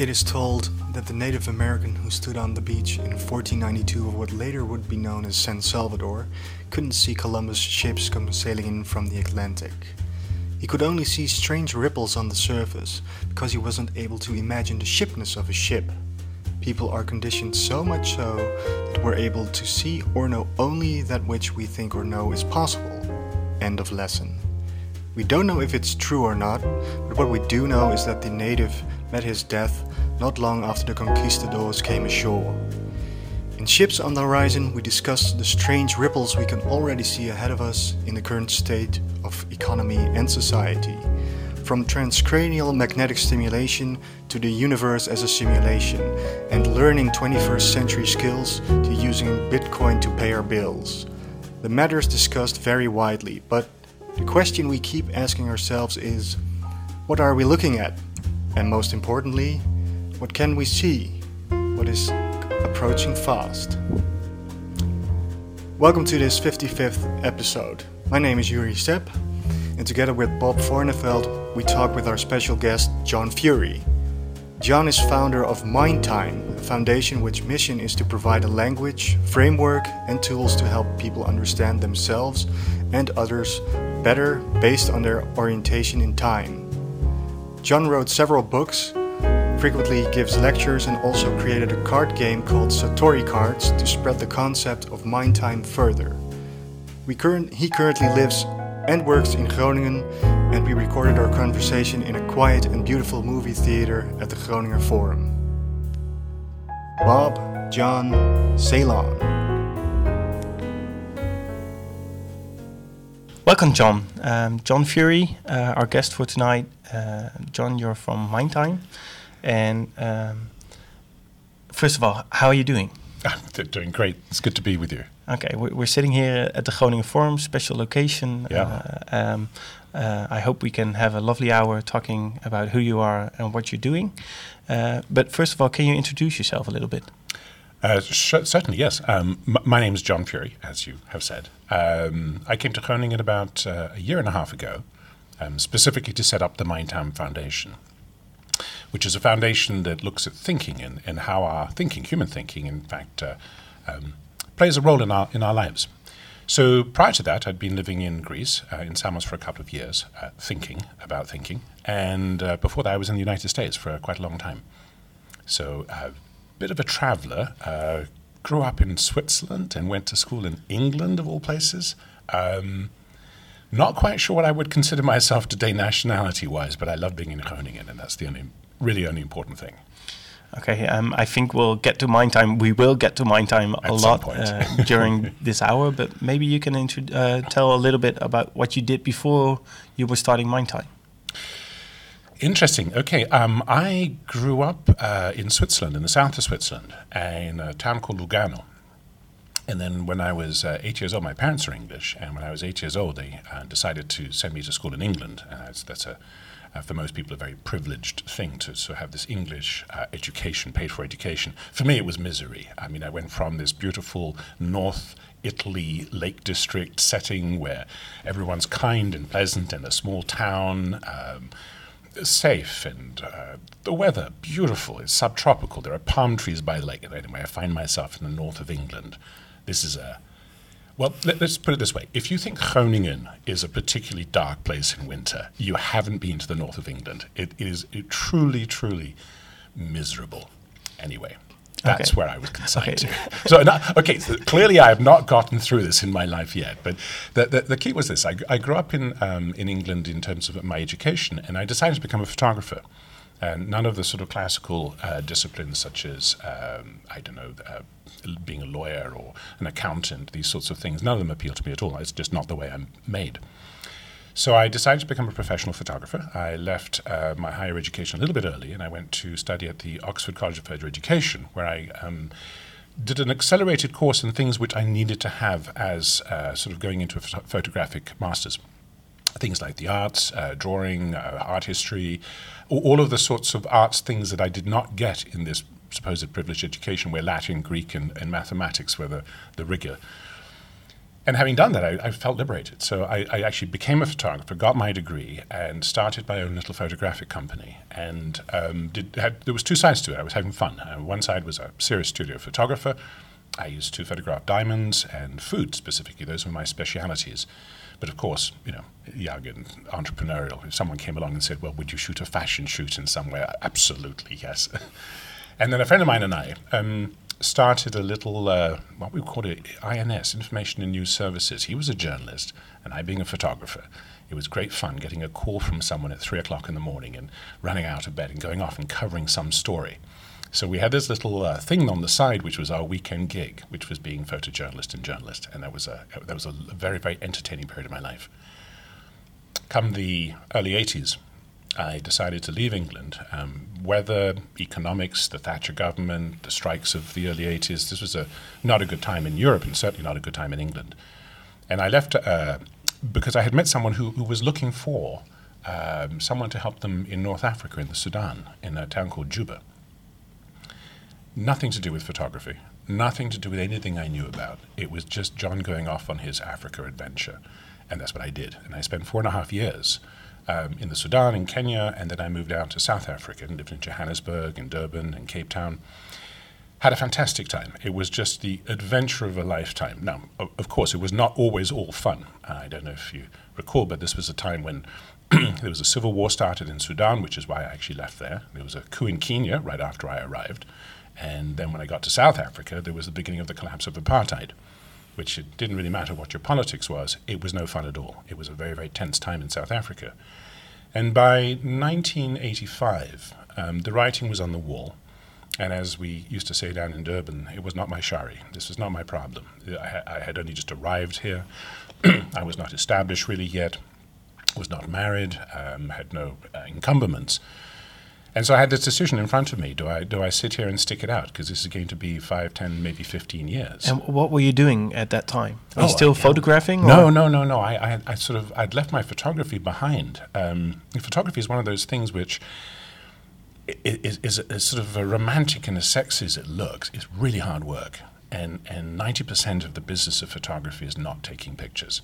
It is told that the Native American who stood on the beach in 1492 of what later would be known as San Salvador couldn't see Columbus' ships come sailing in from the Atlantic. He could only see strange ripples on the surface because he wasn't able to imagine the shipness of a ship. People are conditioned so much so that we're able to see or know only that which we think or know is possible. End of lesson. We don't know if it's true or not, but what we do know is that the native met his death not long after the conquistadors came ashore. In Ships on the Horizon, we discuss the strange ripples we can already see ahead of us in the current state of economy and society. From transcranial magnetic stimulation to the universe as a simulation, and learning 21st century skills to using Bitcoin to pay our bills. The matters discussed vary widely, but the question we keep asking ourselves is what are we looking at? And most importantly, what can we see? What is approaching fast? Welcome to this 55th episode. My name is Yuri Sepp, and together with Bob Forneveld, we talk with our special guest, John Furey. John is founder of MindTime, a foundation which mission is to provide a language, framework, and tools to help people understand themselves and others better based on their orientation in time. John wrote several books, frequently gives lectures, and also created a card game called Satori Cards to spread the concept of mind time further. Current, he currently lives and works in Groningen, and we recorded our conversation in a quiet and beautiful movie theater at the Groninger Forum. Bob, John, Ceylon. Welcome, John. Um, John Furey, uh, our guest for tonight. Uh, John, you're from MindTime. And um, first of all, how are you doing? I'm doing great. It's good to be with you. Okay, we're sitting here at the Groningen Forum, special location. Yeah. Uh, um, uh, I hope we can have a lovely hour talking about who you are and what you're doing. Uh, but first of all, can you introduce yourself a little bit? Uh, certainly, yes. Um, my name is John Furey, as you have said. Um, I came to Groningen about uh, a year and a half ago, um, specifically to set up the MindTime Foundation, which is a foundation that looks at thinking and, and how our thinking, human thinking, in fact, uh, um, plays a role in our in our lives. So prior to that, I'd been living in Greece, uh, in Samos, for a couple of years, uh, thinking about thinking, and uh, before that, I was in the United States for quite a long time. So a bit of a traveller. Uh, grew up in Switzerland and went to school in England, of all places. Um, not quite sure what I would consider myself today nationality wise, but I love being in Groningen, and that's the only, really only important thing. Okay, um, I think we'll get to MindTime. We will get to MindTime a At lot uh, during this hour, but maybe you can uh, tell a little bit about what you did before you were starting MindTime. Interesting. Okay. Um, I grew up uh, in Switzerland, in the south of Switzerland, in a town called Lugano. And then when I was uh, eight years old, my parents are English, and when I was eight years old, they uh, decided to send me to school in England. And that's, that's a, uh, for most people, a very privileged thing to, to have this English uh, education, paid for education. For me, it was misery. I mean, I went from this beautiful North Italy Lake District setting where everyone's kind and pleasant in a small town. Um, safe and uh, the weather beautiful. It's subtropical. There are palm trees by the lake. Anyway, I find myself in the north of England. This is a well. Let, us put it this way: if you think Groningen is a particularly dark place in winter, you haven't been to the north of England. It is it truly, truly miserable. Anyway. That's okay. where I was consigned okay. to. So, not, okay, so clearly I have not gotten through this in my life yet. But the, the, the key was this I, I grew up in, um, in England in terms of my education, and I decided to become a photographer. And none of the sort of classical uh, disciplines, such as, um, I don't know, uh, being a lawyer or an accountant, these sorts of things, none of them appeal to me at all. It's just not the way I'm made. So I decided to become a professional photographer. I left uh, my higher education a little bit early and I went to study at the Oxford College of Further Education, where I um, did an accelerated course in things which I needed to have as uh, sort of going into a ph- photographic master's. Things like the arts, uh, drawing, uh, art history, all of the sorts of arts things that I did not get in this supposed privileged education, where Latin, Greek, and, and mathematics were the, the rigor and having done that, I, I felt liberated. So I, I, actually became a photographer, got my degree, and started my own little photographic company. And um, did, had, there was two sides to it. I was having fun. Uh, one side was a serious studio photographer. I used to photograph diamonds and food specifically. Those were my specialities. But of course, you know, young and entrepreneurial. If someone came along and said, "Well, would you shoot a fashion shoot in somewhere?" Absolutely, yes. and then a friend of mine and I um, started a little, uh, what we call it, INS, Information and News Services. He was a journalist, and I being a photographer. It was great fun getting a call from someone at three o'clock in the morning and running out of bed and going off and covering some story. So we had this little uh, thing on the side, which was our weekend gig, which was being photojournalist and journalist, and that was a that was a very very entertaining period of my life. Come the early '80s, I decided to leave England. Um, weather, economics, the Thatcher government, the strikes of the early 80s, this was a, not a good time in Europe and certainly not a good time in England. And I left uh, because I had met someone who, who was looking for um, someone to help them in North Africa, in the Sudan, in a town called Juba. Nothing to do with photography, nothing to do with anything I knew about. It was just John going off on his Africa adventure. And that's what I did. And I spent four and a half years um, in the Sudan, in Kenya, and then I moved out to South Africa and lived in Johannesburg, in Durban, and Cape Town. Had a fantastic time. It was just the adventure of a lifetime. Now, of course, it was not always all fun. I don't know if you recall, but this was a time when there was a civil war started in Sudan, which is why I actually left there. There was a coup in Kenya right after I arrived. And then when I got to South Africa, there was the beginning of the collapse of apartheid which it didn't really matter what your politics was, it was no fun at all. It was a very, very tense time in South Africa. And by 1985, um, the writing was on the wall. And as we used to say down in Durban, it was not my shauri. This was not my problem. I, I had only just arrived here. I was not established really yet, was not married, um, had no uh, encumberments. And so I had this decision in front of me: do I do I sit here and stick it out because this is going to be five, ten, maybe fifteen years? And what were you doing at that time? Are oh, you still I, photographing? No, or? no, no, no. I, I, I, sort of I'd left my photography behind. Um, photography is one of those things which is, is, is sort of a romantic and as sexy as it looks. It's really hard work, and and ninety percent of the business of photography is not taking pictures.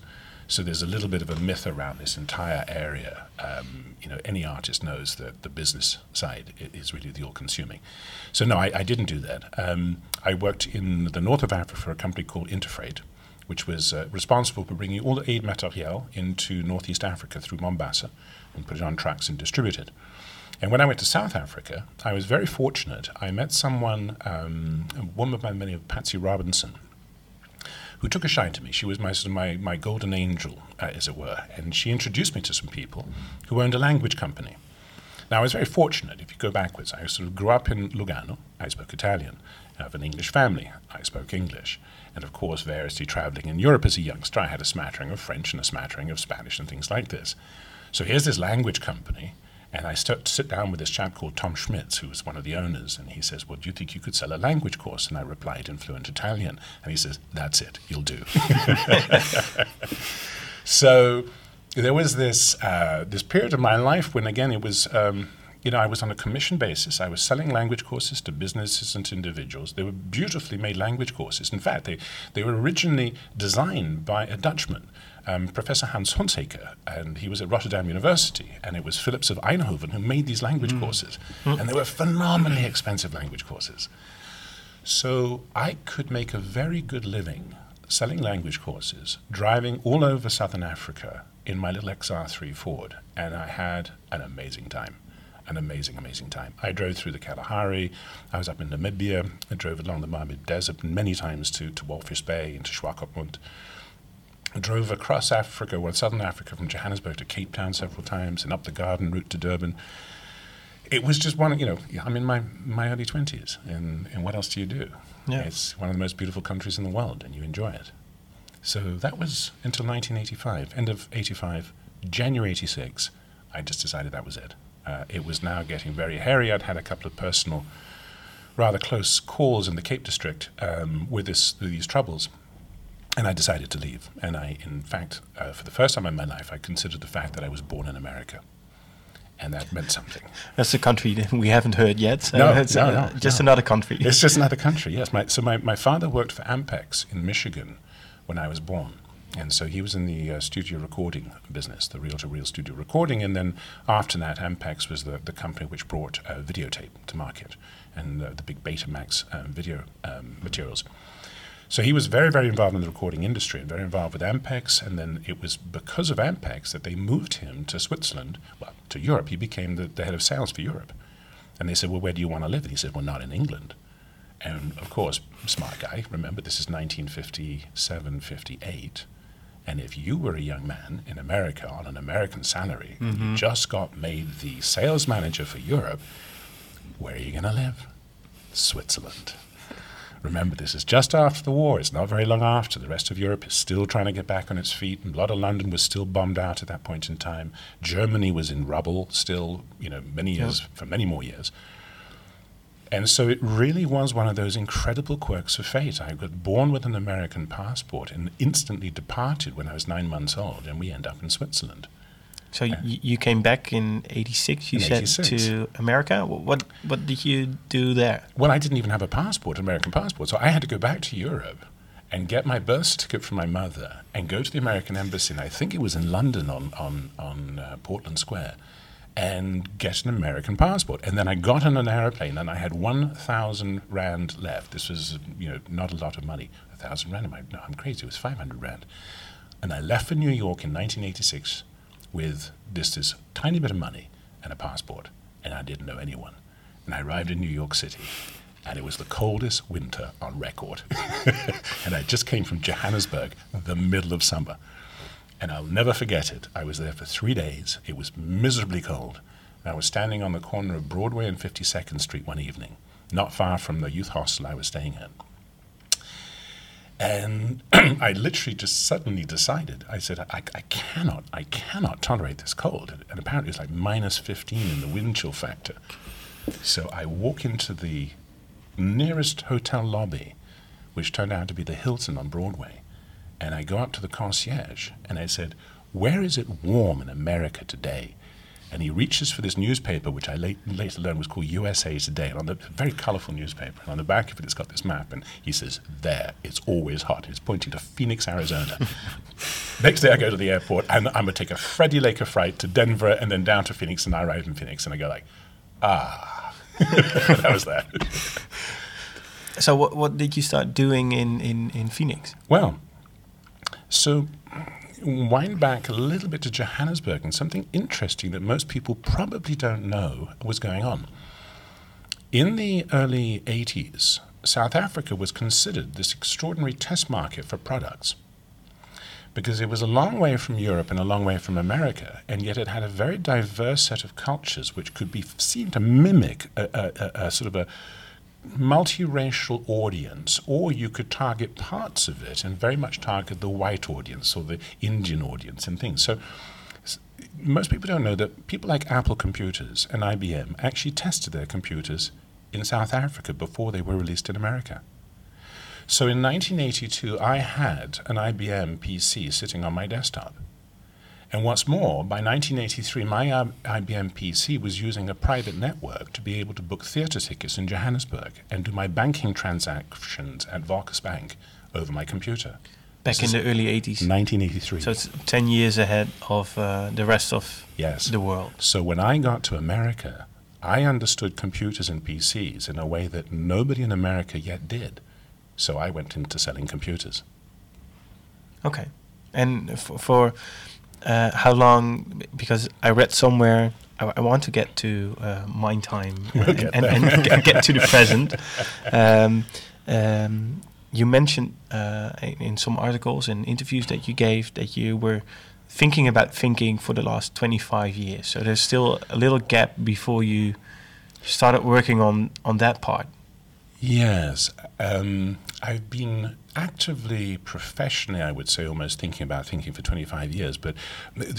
So there's a little bit of a myth around this entire area. Um, you know, any artist knows that the business side is really the all-consuming. So no, I, I didn't do that. Um, I worked in the north of Africa for a company called Interfreight, which was uh, responsible for bringing all the aid material into northeast Africa through Mombasa and put it on trucks and distribute it. And when I went to South Africa, I was very fortunate. I met someone, um, a woman by the name of Patsy Robinson, who took a shine to me. She was my sort of my, my golden angel, uh, as it were, and she introduced me to some people who owned a language company. Now, I was very fortunate. If you go backwards, I sort of grew up in Lugano. I spoke Italian. I have an English family. I spoke English. And of course, variously traveling in Europe as a youngster, I had a smattering of French and a smattering of Spanish and things like this. So here's this language company and I start to sit down with this chap called Tom Schmitz, who was one of the owners, and he says, Well, do you think you could sell a language course? And I replied in fluent Italian. And he says, That's it, you'll do. so there was this, uh, this period of my life when, again, it was. Um, you know, I was on a commission basis. I was selling language courses to businesses and to individuals. They were beautifully made language courses. In fact, they, they were originally designed by a Dutchman um, Professor Hans Hunsaker, and he was at Rotterdam University, and it was Philips of Eindhoven who made these language mm. courses, mm. and they were phenomenally expensive language courses. So I could make a very good living selling language courses, driving all over southern Africa in my little XR3 Ford, and I had an amazing time. An amazing, amazing time. I drove through the Kalahari. I was up in Namibia. I drove along the Namib Desert many times to, to Walvis Bay and to Swakopmund drove across Africa, well, southern Africa, from Johannesburg to Cape Town several times, and up the Garden route to Durban. It was just one, you know, I'm in my, my early 20s, and, and what else do you do? Yeah. It's one of the most beautiful countries in the world, and you enjoy it. So that was until 1985, end of 85, January 86, I just decided that was it. Uh, it was now getting very hairy. I'd had a couple of personal, rather close calls in the Cape District um, with, this, with these troubles and I decided to leave. And I, in fact, uh, for the first time in my life, I considered the fact that I was born in America. And that meant something. That's a country that we haven't heard yet. So no, it's no, uh, no, just no. another country. It's just another country, yes. My, so my, my father worked for Ampex in Michigan when I was born. And so he was in the uh, studio recording business, the reel to reel studio recording. And then after that, Ampex was the, the company which brought uh, videotape to market and uh, the big Betamax um, video um, materials. So he was very, very involved in the recording industry and very involved with Ampex. And then it was because of Ampex that they moved him to Switzerland, well, to Europe. He became the, the head of sales for Europe. And they said, Well, where do you want to live? And he said, Well, not in England. And of course, smart guy, remember, this is 1957, 58. And if you were a young man in America on an American salary, Mm-hmm. you just got made the sales manager for Europe, where are you going to live? Switzerland. Remember, this is just after the war. It's not very long after. The rest of Europe is still trying to get back on its feet, and a lot of London was still bombed out at that point in time. Germany was in rubble still, you know, many years, for many more years. And so it really was one of those incredible quirks of fate. I got born with an American passport and instantly departed when I was nine months old, and we end up in Switzerland. So y- you came back in '86. You In said 86. to America. What what did you do there? Well, I didn't even have a passport, an American passport, so I had to go back to Europe and get my birth certificate from my mother and go to the American embassy, and I think it was in London on on on uh, Portland Square, and get an American passport. And then I got on an aeroplane, and I had one thousand rand left. This was you know not a lot of money. A thousand rand? Am I, no, I'm crazy. It was five hundred rand. And I left for New York in 1986 with just this tiny bit of money and a passport, and I didn't know anyone. And I arrived in New York City, and it was the coldest winter on record. and I just came from Johannesburg, the middle of summer. And I'll never forget it. I was there for three days. It was miserably cold. And I was standing on the corner of Broadway and 52nd Street one evening, not far from the youth hostel I was staying at. And I literally just suddenly decided, I said, I, I cannot, I cannot tolerate this cold. And apparently it's like minus 15 in the wind chill factor. So I walk into the nearest hotel lobby, which turned out to be the Hilton on Broadway. And I go up to the concierge and I said, Where is it warm in America today? And he reaches for this newspaper, which I late, later learned was called USA Today, and on the very colourful newspaper. And on the back of it, it's got this map, and he says, "There, it's always hot." He's pointing to Phoenix, Arizona. Next day, I go to the airport, and I'm gonna take a Freddie Laker flight to Denver, and then down to Phoenix, and I arrive in Phoenix, and I go like, "Ah." that was that. So what what did you start doing in in in Phoenix? Well, so wind back a little bit to Johannesburg and something interesting that most people probably don't know was going on. In the early 80s, South Africa was considered this extraordinary test market for products because it was a long way from Europe and a long way from America, and yet it had a very diverse set of cultures which could be seen to mimic a, a, a, a sort of a multiracial audience, or you could target parts of it and very much target the white audience or the Indian audience and things. So most people don't know that people like Apple Computers and IBM actually tested their computers in South Africa before they were released in America. So in 1982, I had an IBM PC sitting on my desktop. And what's more, by 1983, my IBM PC was using a private network to be able to book theatre tickets in Johannesburg and do my banking transactions at Volkskas Bank over my computer. Back This in the early 80s. 1983. So it's 10 years ahead of uh, the rest of yes. the world. So when I got to America, I understood computers and PCs in a way that nobody in America yet did. So I went into selling computers. Okay. And f- for uh, how long? Because I read somewhere, I, I want to get to uh, MindTime We'll get and, and, and get, to the present. Um, um, you mentioned uh, in, in some articles and interviews that you gave that you were thinking about thinking for the last 25 years. So there's still a little gap before you started working on, on that part. Yes. Um, I've been actively, professionally, I would say, almost thinking about thinking for 25 years. But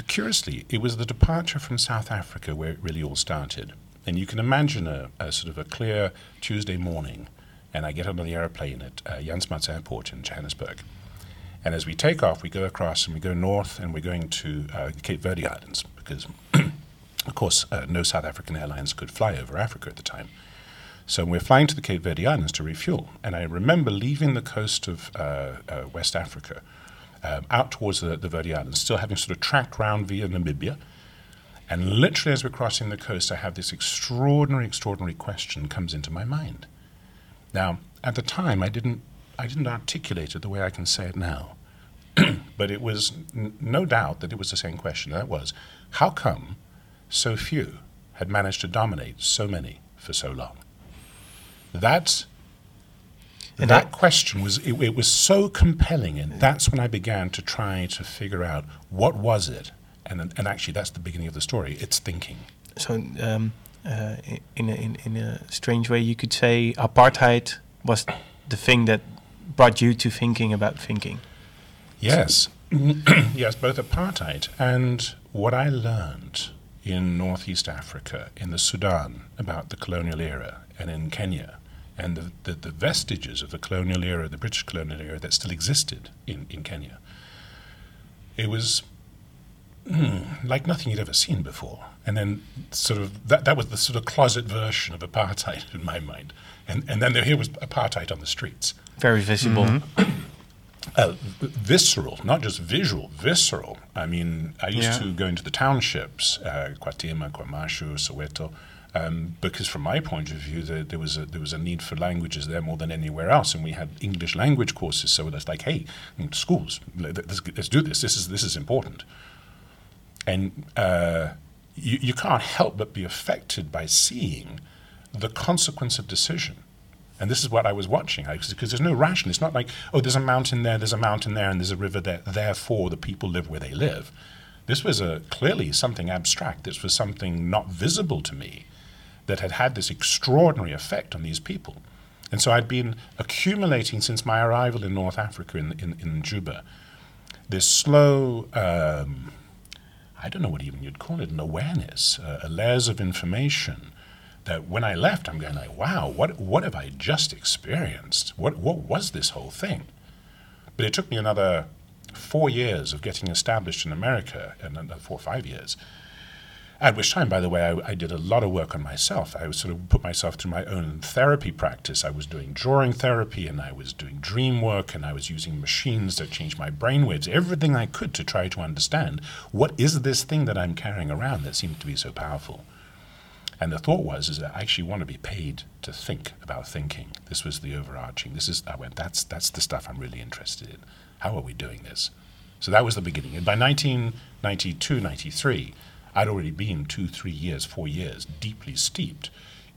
curiously, it was the departure from South Africa where it really all started. And you can imagine a, a sort of a clear Tuesday morning, and I get on the airplane at uh, Jan Smuts Airport in Johannesburg. And as we take off, we go across and we go north, and we're going to uh, Cape Verde Islands because, of course, uh, no South African airlines could fly over Africa at the time. So we're flying to the Cape Verde Islands to refuel. And I remember leaving the coast of uh, uh, West Africa um, out towards the, the Verde Islands, still having sort of tracked round via Namibia. And literally, as we're crossing the coast, I have this extraordinary, extraordinary question comes into my mind. Now, at the time, I didn't, I didn't articulate it the way I can say it now. but it was n- no doubt that it was the same question. That was, how come so few had managed to dominate so many for so long? That And that that- question was it, it was so compelling, and that's when I began to try to figure out what was it, and and actually that's the beginning of the story. It's thinking. So, um, uh, in, a, in, in a strange way, you could say apartheid was the thing that brought you to thinking about thinking. Yes, yes, both apartheid and what I learned in Northeast Africa, in the Sudan about the colonial era, and in Kenya, and the, the, the vestiges of the colonial era, the British colonial era that still existed in, in Kenya. It was mm, like nothing you'd ever seen before. And then, sort of, that, that was the sort of closet version of apartheid in my mind. And, and then there, here was apartheid on the streets Very visible. uh, visceral, not just visual, visceral. I mean, I used Yeah. to go into the townships, uh, KwaThema, Kwamashu, Soweto, um, because from my point of view, there, there was a there was a need for languages there more than anywhere else, and we had English language courses. So it's like, hey, mm, schools, let- let's, let's do this. This is this is important. And uh, you, you can't help but be affected by seeing the consequence of decision. And this is what I was watching, because there's no ration. It's not like, oh, there's a mountain there, there's a mountain there, and there's a river there. Therefore, the people live where they live. This was a, clearly something abstract. This was something not visible to me that had had this extraordinary effect on these people. And so I'd been accumulating since my arrival in North Africa, in, in, in Juba, this slow, um, I don't know what even you'd call it, an awareness, uh, a layers of information that when I left, I'm going like, wow, what, what have I just experienced? What, what was this whole thing? But it took me another four years of getting established in America, and another four or five years. At which time, by the way, I, I did a lot of work on myself. I was sort of put myself through my own therapy practice. I was doing drawing therapy, and I was doing dream work, and I was using machines that changed my brainwaves, everything I could to try to understand what is this thing that I'm carrying around that seems to be so powerful. And the thought was, is that I actually want to be paid to think about thinking. This was the overarching. This is, I went, that's, that's the stuff I'm really interested in. How are we doing this? So that was the beginning. And by 1992, 93, I'd already been two, three years, four years deeply steeped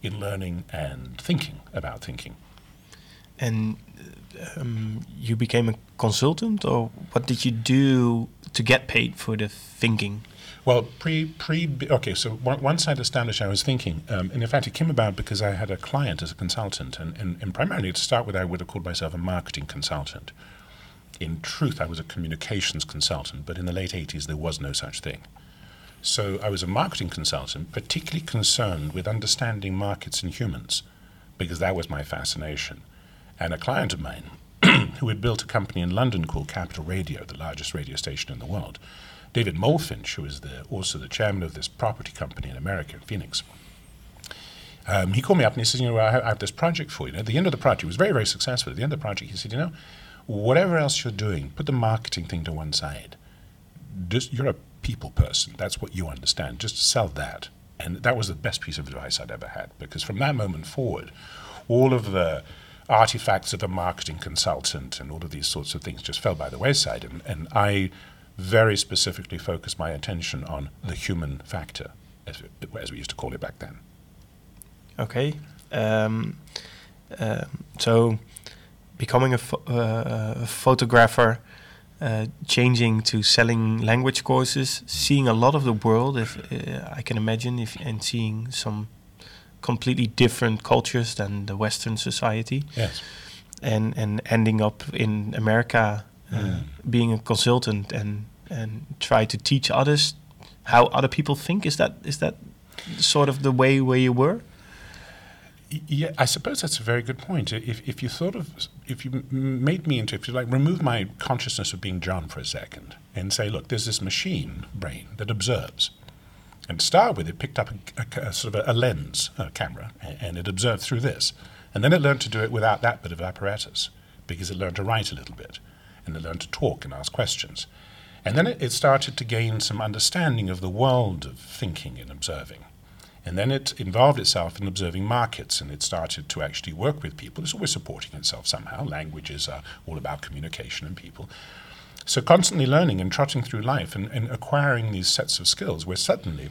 in learning and thinking about thinking. And um, you became a consultant, or what did you do to get paid for the thinking? Well, pre pre okay. So on- once I'd established, I was thinking, um, and in fact, it came about because I had a client as a consultant, and, and, and primarily to start with, I would have called myself a marketing consultant. In truth, I was a communications consultant, but in the late '80s, there was no such thing. So I was a marketing consultant, particularly concerned with understanding markets and humans, because that was my fascination. And a client of mine, who had built a company in London called Capital Radio, the largest radio station in the world, David Molfinch, who is the, also the chairman of this property company in America, in Phoenix. Um, he called me up and he said, you know, I have, I have this project for you. And at the end of the project, it was very, very successful. At the end of the project, he said, you know, whatever else you're doing, put the marketing thing to one side. Just, you're a people person. That's what you understand. Just sell that. And that was the best piece of advice I'd ever had because from that moment forward, all of the artifacts of a marketing consultant and all of these sorts of things just fell by the wayside. And, and I very specifically focused my attention on the human factor, as, as we used to call it back then. Okay. Um, um, so, becoming a, uh, a photographer, uh, changing to selling language courses, seeing a lot of the world, if uh, I can imagine, if and seeing some completely different cultures than the Western society, Yes. and and ending up in America, uh, Mm. being a consultant and and try to teach others how other people think. Is that is that sort of the way where you were? Yeah, I suppose that's a very good point. If, if you thought of, if you made me into, if you like, remove my consciousness of being John for a second and say, look, there's this machine brain that observes. And to start with, it picked up a, a- a sort of a, a lens, a camera, and it observed through this. And then it learned to do it without that bit of apparatus because it learned to write a little bit. and it learned to talk and ask questions. And then it, it started to gain some understanding of the world of thinking and observing. And then it involved itself in observing markets and it started to actually work with people. It's always supporting itself somehow. Languages are all about communication and people. So constantly learning and trotting through life and, and acquiring these sets of skills where suddenly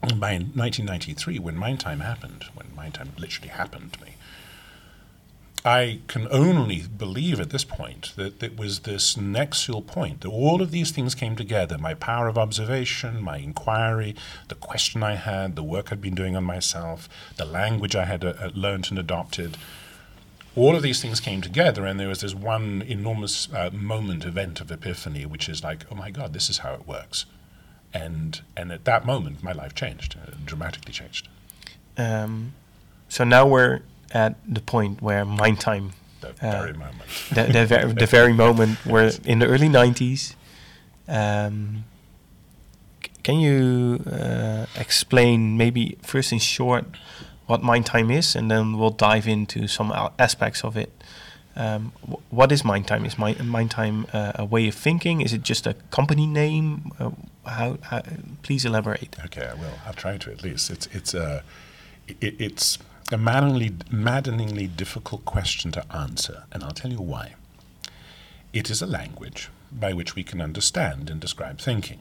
by 1993, when Mind Time happened, when Mind Time literally happened to me, I can only believe at this point that it was this nexual point, that all of these things came together my power of observation, my inquiry, the question I had, the work I'd been doing on myself, the language I had uh, uh learned and adopted. All of these things came together, and there was this one enormous uh, moment, event of epiphany, which is like, oh my God, this is how it works. And, and at that moment, my life changed, uh, dramatically changed. Um, so now we're at the point where mind time. The uh, very moment. the, the, ver- the, very moment where in the early 90s. Um, c- can you uh, explain, maybe first in short, what mind time is, and then we'll dive into some aspects of it. Um, what is mind time? Is mind, mind time uh, a way of thinking? Is it just a company name? Uh, how, how, Please elaborate. Okay, I will. I'll try to at least. It's it's a uh, it, it's a maddeningly, maddeningly difficult question to answer, and I'll tell you why. It is a language by which we can understand and describe thinking.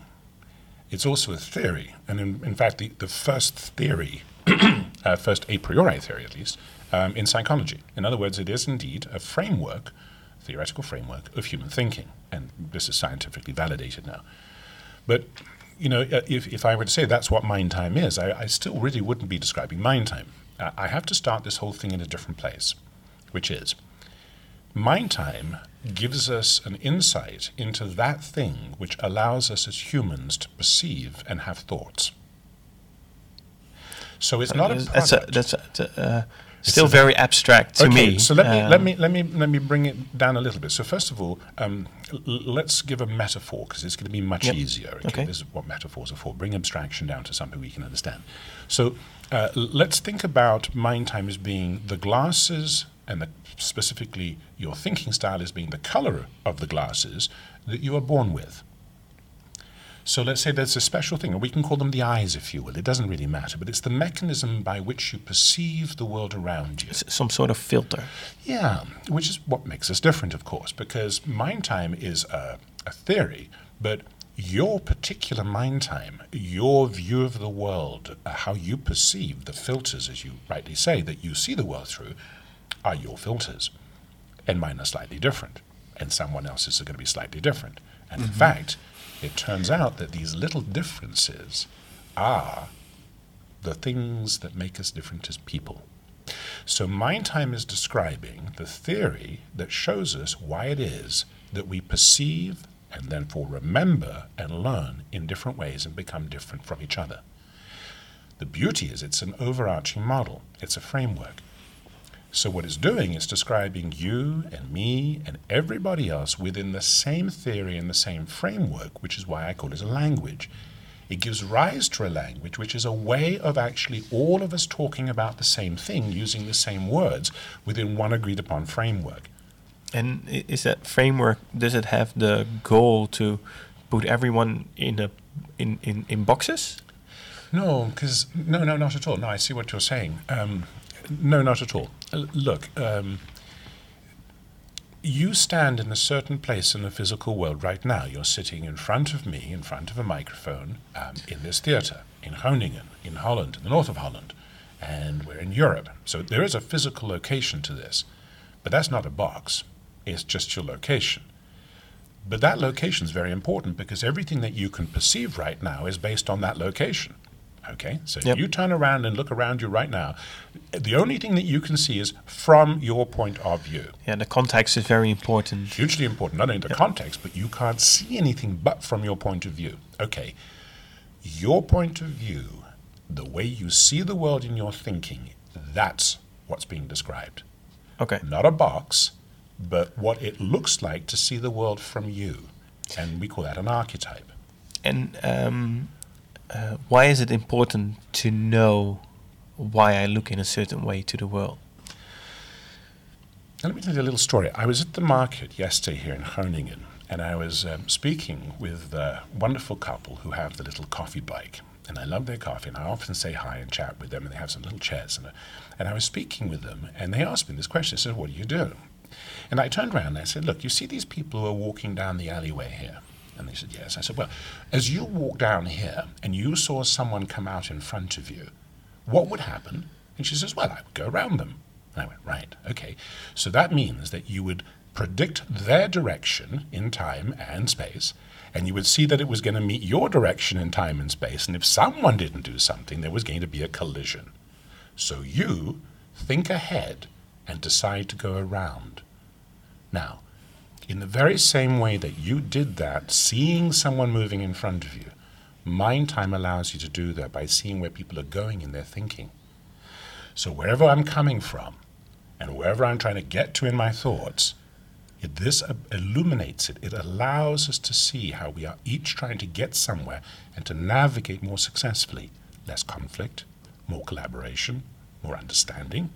It's also a theory, and in, in fact, the, the first theory, uh, first a priori theory at least, um, in psychology. In other words, it is indeed a framework, theoretical framework of human thinking, and this is scientifically validated now. But you know, uh, if, if I were to say that's what mind time is, I, I still really wouldn't be describing mind time. I have to start this whole thing in a different place, which is mind time gives us an insight into that thing which allows us as humans to perceive and have thoughts. So it's not a product. That's a, that's a, uh, still very abstract to okay, me. So let me um, let me let me let me bring it down a little bit. So first of all, um, l- let's give a metaphor because it's going to be much yep. easier. Okay? okay, this is what metaphors are for. Bring abstraction down to something we can understand. So uh, let's think about mind time as being the glasses, and the, specifically your thinking style as being the color of the glasses that you are born with. So let's say there's a special thing, or we can call them the eyes, if you will. It doesn't really matter, but it's the mechanism by which you perceive the world around you. Some sort of filter. Yeah, which is what makes us different, of course, because mind time is a, a theory, but your particular mind time, your view of the world, uh, how you perceive the filters, as you rightly say, that you see the world through, are your filters. And mine are slightly different, and someone else's are going to be slightly different. And mm-hmm. in fact, it turns out that these little differences are the things that make us different as people. So, mind time is describing the theory that shows us why it is that we perceive and therefore remember and learn in different ways and become different from each other. The beauty is it's an overarching model, it's a framework. So, what it's doing is describing you and me and everybody else within the same theory and the same framework, which is why I call it a language. It gives rise to a language which is a way of actually all of us talking about the same thing using the same words within one agreed upon framework. And is that framework, does it have the goal to put everyone in, a, in, in, in boxes? No, because, no, no, not at all. No, I see what you're saying. Um, no, not at all. Uh, look, um, you stand in a certain place in the physical world right now. You're sitting in front of me, in front of a microphone, um, in this theatre, in Groningen, in Holland, in the north of Holland, and we're in Europe. So there is a physical location to this. But that's not a box, it's just your location. But that location is very important because everything that you can perceive right now is based on that location. Okay, so yep. if you turn around and look around you right now, the only thing that you can see is from your point of view. Yeah, the context is very important. Hugely important, not only the yep. context, but you can't see anything but from your point of view. Okay, your point of view, the way you see the world in your thinking, that's what's being described. Okay. Not a box, but what it looks like to see the world from you. And we call that an archetype. And um, uh, why is it important to know why I look in a certain way to the world? Let me tell you a little story. I was at the market yesterday here in Groningen, and I was um, speaking with a wonderful couple who have the little coffee bike. And I love their coffee, and I often say hi and chat with them, and they have some little chairs. And, and I was speaking with them, and they asked me this question. They said, What do you do? And I turned around and I said, Look, you see these people who are walking down the alleyway here? And they said, Yes. I said, Well, as you walk down here and you saw someone come out in front of you, what would happen? And she says, Well, I would go around them. And I went, Right, okay. So that means that you would predict their direction in time and space, and you would see that it was going to meet your direction in time and space. And if someone didn't do something, there was going to be a collision. So you think ahead and decide to go around. Now, in the very same way that you did that, seeing someone moving in front of you, mind time allows you to do that by seeing where people are going in their thinking. So wherever I'm coming from, and wherever I'm trying to get to in my thoughts, it, this illuminates it. It allows us to see how we are each trying to get somewhere and to navigate more successfully. Less conflict, more collaboration, more understanding,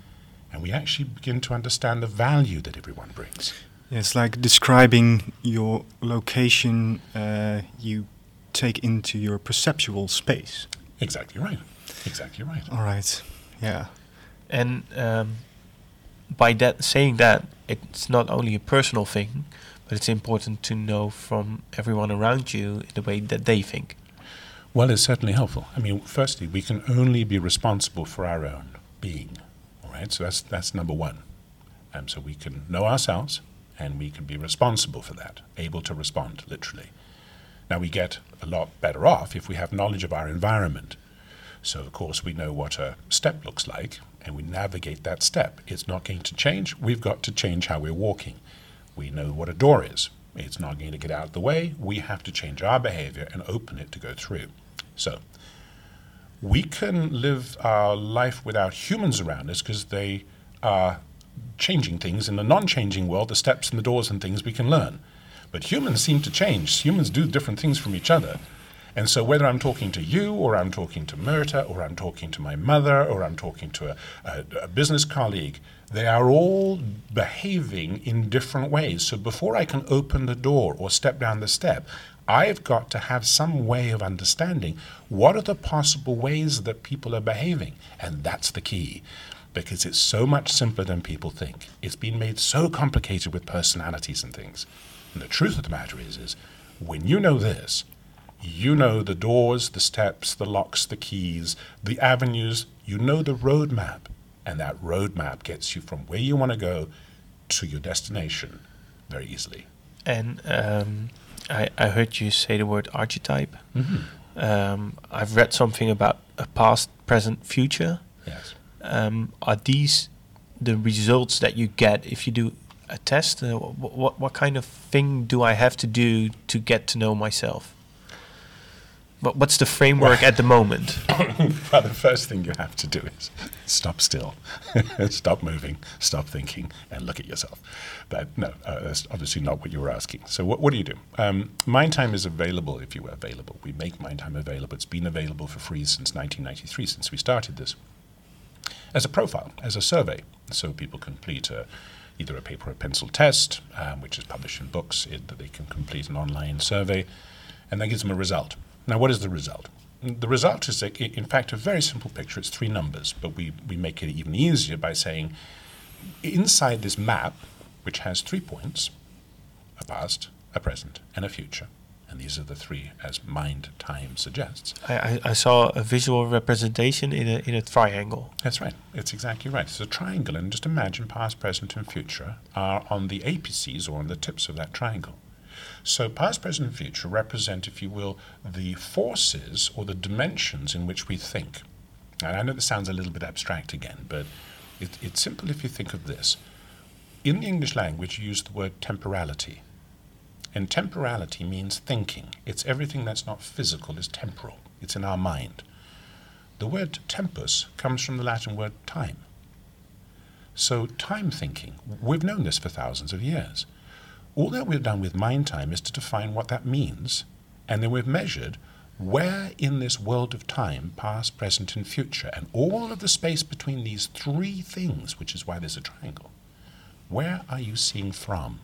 and we actually begin to understand the value that everyone brings. It's like describing your location uh, you take into your perceptual space. Exactly right. Exactly right. All right. Yeah. And um, by that saying that, it's not only a personal thing, but it's important to know from everyone around you the way that they think. Well, it's certainly helpful. I mean, firstly, we can only be responsible for our own being. Right. So that's that's number one. Um, so we can know ourselves, and we can be responsible for that, able to respond literally. Now we get a lot better off if we have knowledge of our environment. So of course we know what a step looks like, and we navigate that step. It's not going to change. We've got to change how we're walking. We know what a door is. It's not going to get out of the way. We have to change our behavior and open it to go through. So we can live our life without humans around us because they are changing things. In the non changing world, the steps and the doors and things we can learn. But humans seem to change. Humans do different things from each other. And so, whether I'm talking to you, or I'm talking to Myrta, or I'm talking to my mother, or I'm talking to a, a, a, business colleague, they are all behaving in different ways. So, before I can open the door or step down the step, I've got to have some way of understanding what are the possible ways that people are behaving. And that's the key because it's so much simpler than people think. It's been made so complicated with personalities and things. And the truth of the matter is, is when you know this, you know the doors, the steps, the locks, the keys, the avenues, you know the roadmap. And that roadmap gets you from where you want to go to your destination very easily. And um, I, I heard you say the word archetype. Mm-hmm. Um, I've read something about a past, present, future. Yes. Um, are these the results that you get if you do a test? Uh, what what kind of thing do I have to do to get to know myself? What what's the framework at the moment? well, the first thing you have to do is stop still, stop moving, stop thinking, and look at yourself. But no, uh, that's obviously not what you were asking. So what, what do you do? Um, Mindtime is available if you were available. We make Mindtime available. It's been available for free since 1993, since we started this as a profile, as a survey. So people complete a, either a paper or pencil test, um, which is published in books, it, that they can complete an online survey, and that gives them a result. Now, what is the result? The result is, in fact, a very simple picture. It's three numbers, but we, we make it even easier by saying inside this map, which has three points a past, a present, and a future and these are the three, as mind time suggests. I, I, I, saw a visual representation in a, in a triangle. That's right. It's exactly right. It's a triangle, and just imagine past, present, and future are on the apices or on the tips of that triangle. So, past, present, and future represent, if you will, the forces or the dimensions in which we think. And I know this sounds a little bit abstract again, but it, it's simple if you think of this. In the English language, you use the word temporality. And temporality means thinking. It's everything that's not physical is temporal. It's in our mind. The word tempus comes from the Latin word time. So, time thinking, we've known this for thousands of years. All that we've done with mind time is to define what that means, and then we've measured where in this world of time, past, present, and future, and all of the space between these three things, which is why there's a triangle, Where are you seeing from?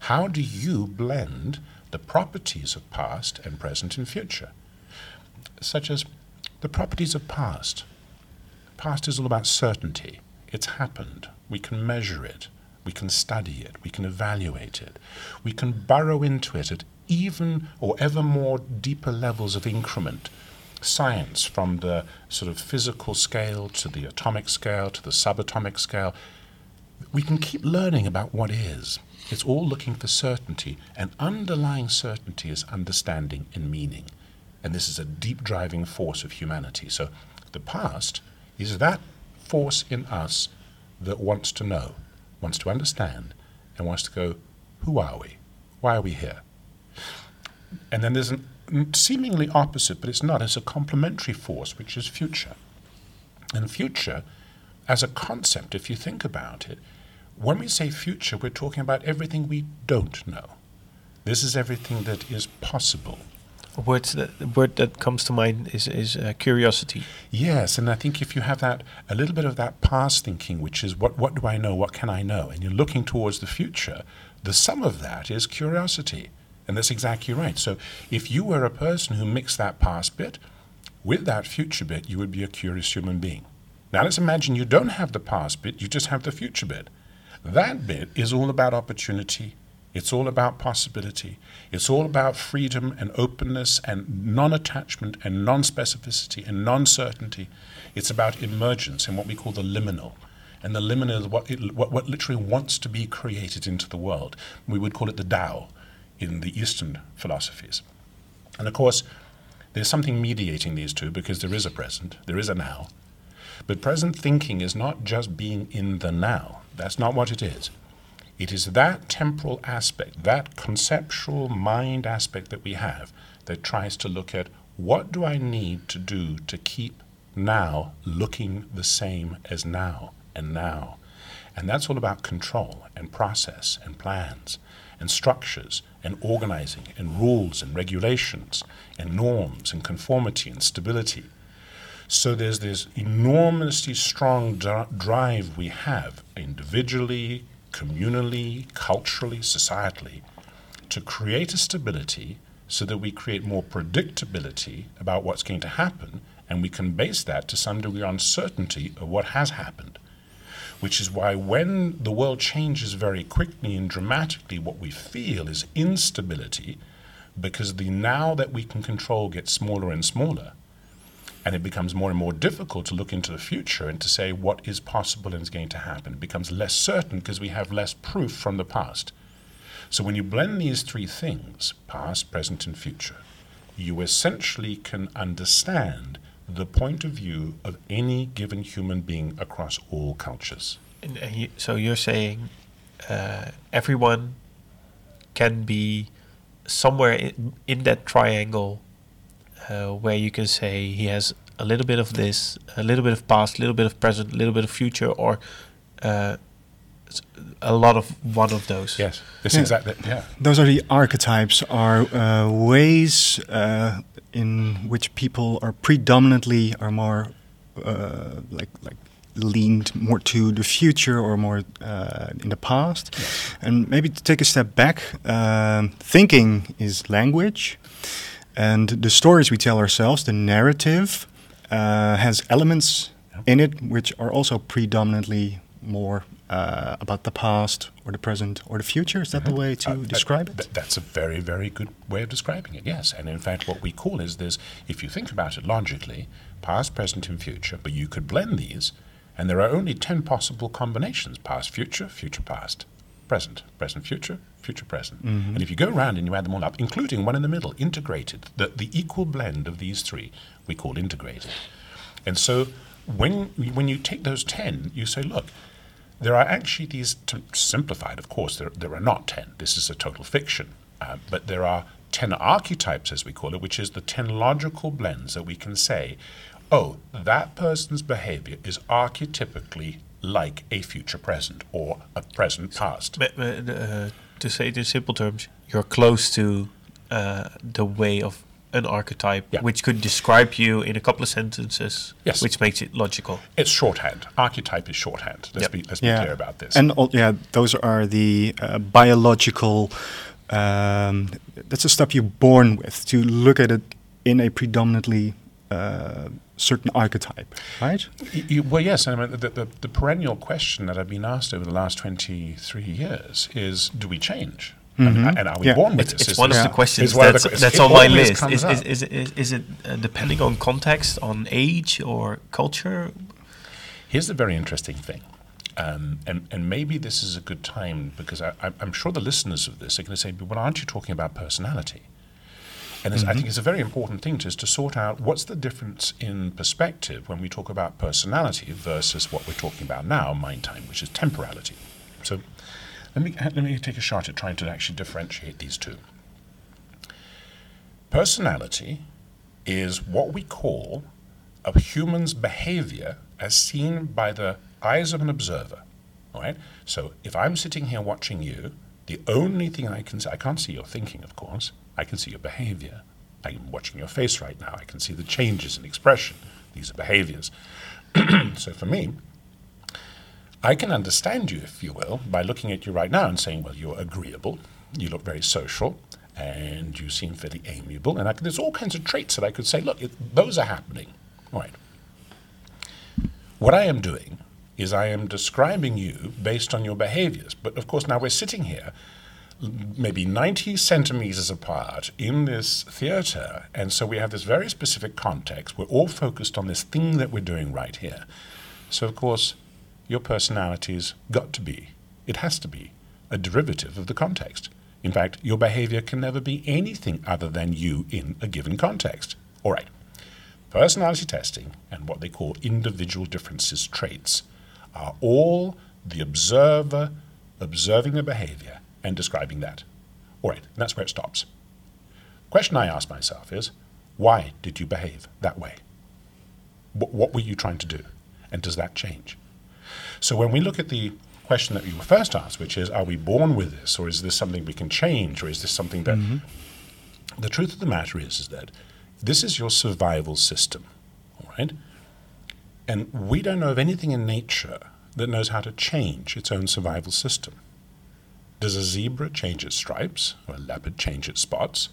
How do you blend the properties of past and present and future? Such as the properties of past. Past is all about certainty. It's happened. We can measure it. We can study it. We can evaluate it. We can burrow into it at even or ever more deeper levels of increment. Science, from the sort of physical scale to the atomic scale to the subatomic scale, we can keep learning about what is. It's all looking for certainty, and underlying certainty is understanding and meaning. And this is a deep driving force of humanity. So the past is that force in us that wants to know, wants to understand, and wants to go, who are we? Why are we here? And then there's an seemingly opposite, but it's not. It's a complementary force, which is future. And future, as a concept, if you think about it, when we say future, we're talking about everything we don't know. This is everything that is possible. Word that, word that comes to mind is, is uh, curiosity. Yes, and I think if you have that, a little bit of that past thinking, which is what, what do I know, what can I know, and you're looking towards the future, the sum of that is curiosity. And that's exactly right. So if you were a person who mixed that past bit with that future bit, you would be a curious human being. Now let's imagine you don't have the past bit, you just have the future bit. That bit is all about opportunity. It's all about possibility. It's all about freedom and openness and non attachment and non specificity and non certainty. It's about emergence and what we call the liminal. And the liminal is what, it, what, what literally wants to be created into the world. We would call it the Tao in the Eastern philosophies. And of course, there's something mediating these two because there is a present, there is a now. But present thinking is not just being in the now. That's not what it is. It is that temporal aspect, that conceptual mind aspect that we have that tries to look at what do I need to do to keep now looking the same as now and now. And that's all about control and process and plans and structures and organizing and rules and regulations and norms and conformity and stability. So there's this enormously strong drive we have individually, communally, culturally, societally to create a stability so that we create more predictability about what's going to happen and we can base that to some degree on certainty of what has happened. Which is why when the world changes very quickly and dramatically, what we feel is instability because the now that we can control gets smaller and smaller and it becomes more and more difficult to look into the future and to say what is possible and is going to happen. It becomes less certain because we have less proof from the past. So when you blend these three things, past, present, and future, you essentially can understand the point of view of any given human being across all cultures. And, so you're saying uh, everyone can be somewhere in, in that triangle uh, where you can say he has a little bit of this, a little bit of past, a little bit of present, a little bit of future, or uh, a lot of one of those. Yes, this yeah. exactly. Yeah, those are the archetypes, are uh, ways uh, in which people are predominantly are more uh, like like leaned more to the future or more uh, in the past. Yes. And maybe to take a step back, uh, thinking is language. And the stories we tell ourselves, the narrative, uh, has elements in it which are also predominantly more uh, about the past or the present or the future. Is that mm-hmm. the way to uh, describe it? That's a very, very good way of describing it, yes. And in fact, what we call is this if you think about it logically, past, present, and future, but you could blend these, and there are only 10 possible combinations past, future, future, past, present, present, future, future present. Mm-hmm. And if you go around and you add them all up, including one in the middle, integrated, the, the equal blend of these three, we call integrated. And so when, when you take those 10, you say, look, there are actually these, to simplified, of course, there, there are not 10. This is a total fiction. Uh, but there are 10 archetypes, as we call it, which is the 10 logical blends that we can say, oh, that person's behavior is archetypically like a future present or a present past. But, uh, to say it in simple terms, you're close to uh, the way of an archetype Yeah. which could describe you in a couple of sentences, Yes. which makes it logical. It's shorthand. Archetype is shorthand. Let's Yep. be let's be clear about this. And all, yeah, those are the uh, biological. Um, that's the stuff you're born with. To look at it in a predominantly uh, certain archetype, right? Y- you- well, yes. I mean, the, the, the perennial question that I've been asked over the last 23 years is do we change? And, and are we Yeah. born with It's, this? it's Is one this- of Yeah. the questions It's one the that's, that's on my list. Is, is, is, is, is it uh, depending on context, on age, or culture? Here's the very interesting thing. Um, and, and maybe this is a good time because I, I'm- I'm sure the listeners of this are going to say, but well, aren't you talking about personality? And it's, I mm-hmm. think it's a very important thing to, is to sort out what's the difference in perspective when we talk about personality versus what we're talking about now, MindTime, which is temporality. So let me, let me take a shot at trying to actually differentiate these two. Personality is what we call a human's behavior as seen by the eyes of an observer. All right? So if I'm sitting here watching you, the only thing I can see, I can't see your thinking, of course, I can see your behavior. I'm watching your face right now. I can see the changes in expression. These are behaviors. so for me, I can understand you, if you will, by looking at you right now and saying, well, you're agreeable, you look very social, and you seem fairly amiable. And I can, there's all kinds of traits that I could say, look, it, those are happening. All right. What I am doing is I am describing you based on your behaviors. But of course, now we're sitting here, maybe 90 centimeters apart in this theater, and so we have this very specific context. We're all focused on this thing that we're doing right here. So, of course, your personality's got to be, it has to be, a derivative of the context. In fact, your behavior can never be anything other than you in a given context. All right. Personality testing and what they call individual differences traits are all the observer observing the behavior and describing that. All right, and that's where it stops. Question I ask myself is why did you behave that way? What, what were you trying to do? And does that change? So when we look at the question that you were first asked, which is, are we born with this, or is this something we can change, or is this something that mm-hmm. the truth of the matter is, is that this is your survival system, all right? And we don't know of anything in nature that knows how to change its own survival system. Does a zebra change its stripes, or a leopard change its spots?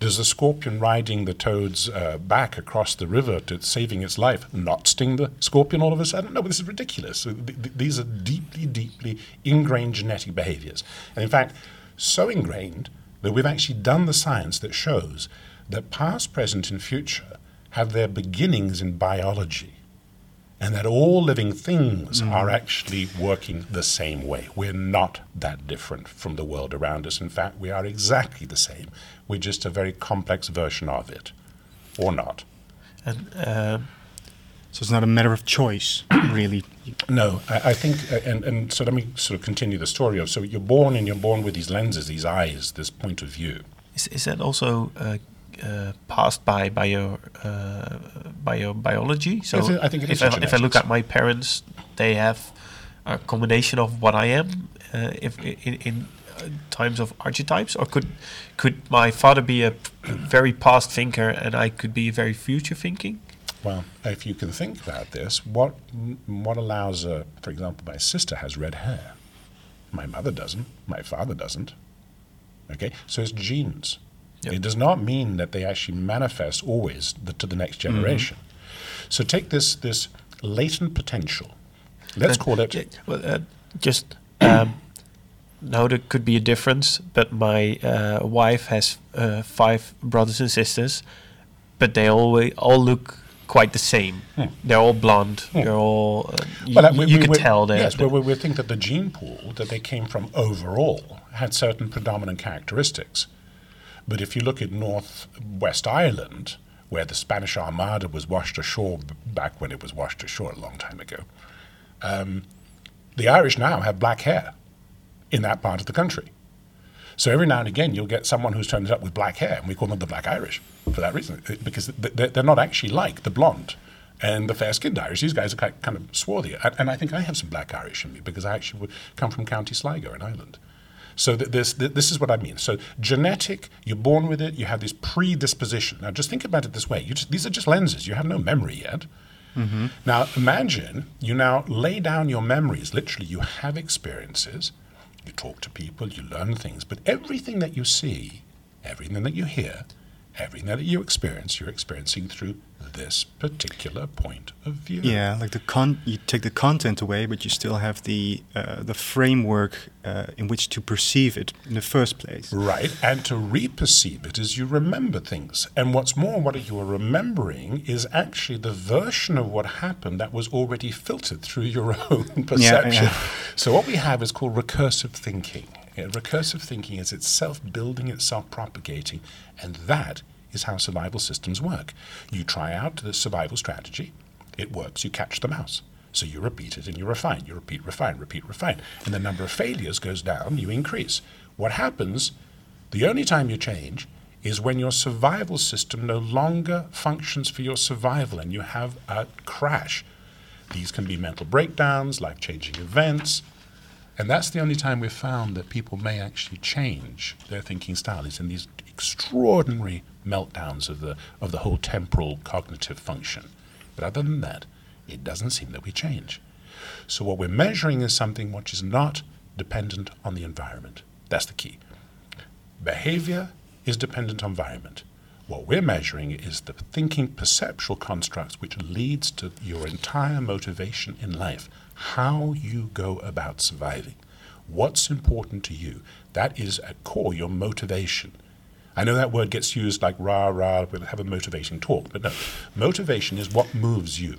Does the scorpion riding the toad's uh, back across the river to saving its life not sting the scorpion all of a sudden? No, this is ridiculous. Th- th- These are deeply, deeply ingrained genetic behaviors. And in fact, so ingrained that we've actually done the science that shows that past, present, and future have their beginnings in biology and that all living things are actually working the same way. We're not that different from the world around us. In fact, we are exactly the same. We're just a very complex version of it, or not. And uh, So it's not a matter of choice, really. No, I, I think, uh, and, and so let me sort of continue the story of so you're born and you're born with these lenses, these eyes, this point of view. is, is that also uh, uh, passed by by your uh, your biology? So I I think it if I, if I look at my parents, they have a combination of what I am. Uh, if in, in uh, times of archetypes, or could could my father be a very past thinker and I could be a very future thinking? Well, if you can think about this, what what allows, uh, for example, my sister has red hair. My mother doesn't. My father doesn't. Okay, so it's genes. Yep. It does not mean that they actually manifest always the, to the next generation. So take this this latent potential. Let's Uh, call it. j- Well, uh, just um, now there could be a difference, but my uh, wife has uh, five brothers and sisters, but they all all look quite the same. They're all blonde. They're all. Uh, you Well, we- you we- could we- tell that. Yes, well, we, we think that the gene pool that they came from overall had certain predominant characteristics. But if you look at Northwest Ireland, where the Spanish Armada was washed ashore back when it was washed ashore a long time ago, um, the Irish now have black hair in that part of the country. So every now and again, you'll get someone who's turned up with black hair, and we call them the Black Irish for that reason, uh, because they're not actually like the blonde and the fair-skinned Irish. These guys are kind of swarthy, and I think I have some black Irish in me because I actually come from County Sligo in Ireland. So th- this th- this is what I mean. So genetic, you're born with it. You have this predisposition. Now, just think about it this way: just, these are just lenses. You have no memory yet. Mm-hmm. Now, imagine you now lay down your memories. Literally, you have experiences. You talk to people. You learn things. But everything that you see, everything that you hear, everything that you experience, you're experiencing through this particular point of view. Yeah, like the con, you take the content away, but you still have the uh, the framework uh, in which to perceive it in the first place. Right, and to reperceive it as you remember things. And what's more, what you are remembering is actually the version of what happened that was already filtered through your own perception. yeah. So what we have is called recursive thinking. Recursive thinking is itself building, itself propagating, and that is how survival systems work. You try out the survival strategy, it works, you catch the mouse. So you repeat it and you refine, you repeat, refine, repeat, refine. And the number of failures goes down, you increase. What happens, the only time you change, is when your survival system no longer functions for your survival and you have a crash. These can be mental breakdowns, life changing events. And that's the only time we've found that people may actually change their thinking style, is in these extraordinary meltdowns of the, of the whole temporal cognitive function. But other than that, it doesn't seem that we change. So what we're measuring is something which is not dependent on the environment. That's the key. Behavior is dependent on environment. What we're measuring is the thinking perceptual constructs which leads to your entire motivation in life, how you go about surviving. What's important to you? That is at core your motivation. I know that word gets used like rah rah, we'll have a motivating talk, but no. Motivation is what moves you.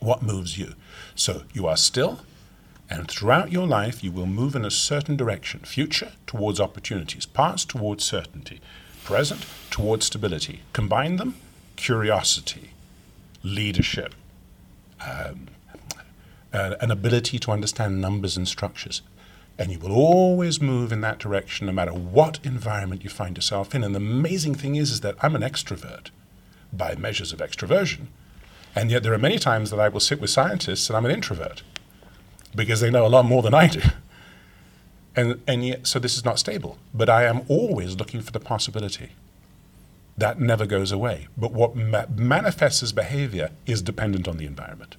What moves you. So you are still, and throughout your life you will move in a certain direction future towards opportunities, past towards certainty, present towards stability. Combine them curiosity, leadership, um, uh, an ability to understand numbers and structures, and you will always move in that direction no matter what environment you find yourself in. And the amazing thing is, is that I'm an extrovert by measures of extroversion. And yet there are many times that I will sit with scientists and I'm an introvert because they know a lot more than I do. And, and yet, so this is not stable. But I am always looking for the possibility. That never goes away. But what ma- manifests as behavior is dependent on the environment.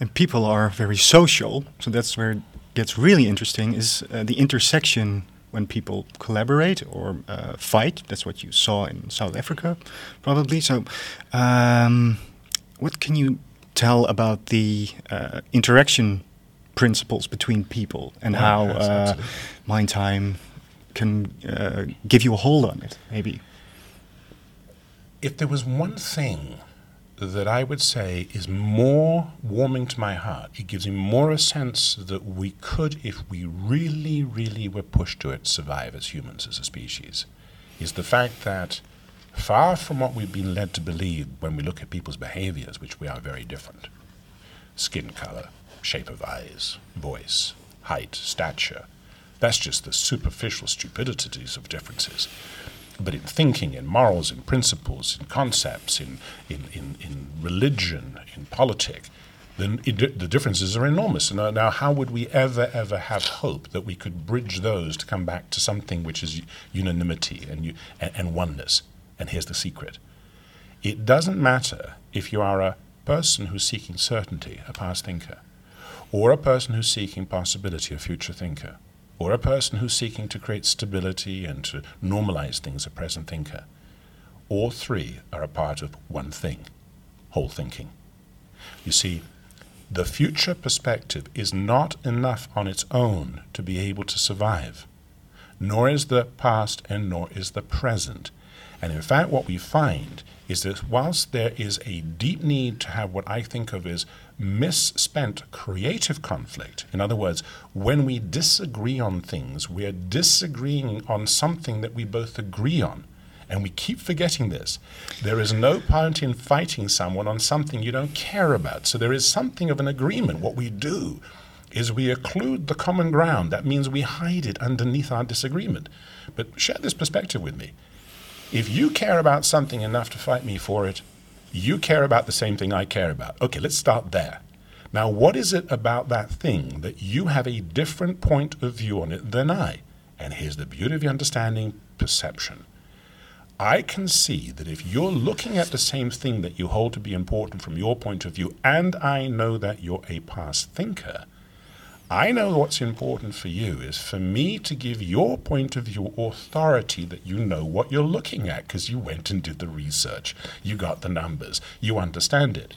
And people are very social, so that's where it gets really interesting is uh, the intersection when people collaborate or uh, fight. That's what you saw in South Africa, probably. So, um, what can you tell about the uh, interaction principles between people and Yeah, how yes, uh, MindTime can uh, give you a hold on it? Maybe. If there was one thing that I would say is more warming to my heart, it gives me more a sense that we could, if we really, really were pushed to it, survive as humans, as a species, is the fact that far from what we've been led to believe when we look at people's behaviors, which we are very different skin color, shape of eyes, voice, height, stature. That's just the superficial stupidities of differences. But in thinking, in morals, in principles, in concepts, in, in, in, in religion, in politics, then it, the differences are enormous. Now, uh, now, how would we ever, ever have hope that we could bridge those to come back to something which is unanimity and, and, and oneness? And here's the secret it doesn't matter if you are a person who's seeking certainty, a past thinker, or a person who's seeking possibility, a future thinker, or a person who's seeking to create stability and to normalize things, a present thinker. All three are a part of one thing whole thinking. You see, the future perspective is not enough on its own to be able to survive, nor is the past and nor is the present. And in fact, what we find is that whilst there is a deep need to have what I think of as misspent creative conflict, in other words, when we disagree on things, we are disagreeing on something that we both agree on. And we keep forgetting this. There is no point in fighting someone on something you don't care about. So there is something of an agreement. What we do is we occlude the common ground. That means we hide it underneath our disagreement. But share this perspective with me. If you care about something enough to fight me for it, you care about the same thing I care about. Okay, let's start there. Now, what is it about that thing that you have a different point of view on it than I? And here's the beauty of your understanding perception. I can see that if you're looking at the same thing that you hold to be important from your point of view, and I know that you're a past thinker, I know what's important for you is for me to give your point of view authority that you know what you're looking at because you went and did the research, you got the numbers, you understand it.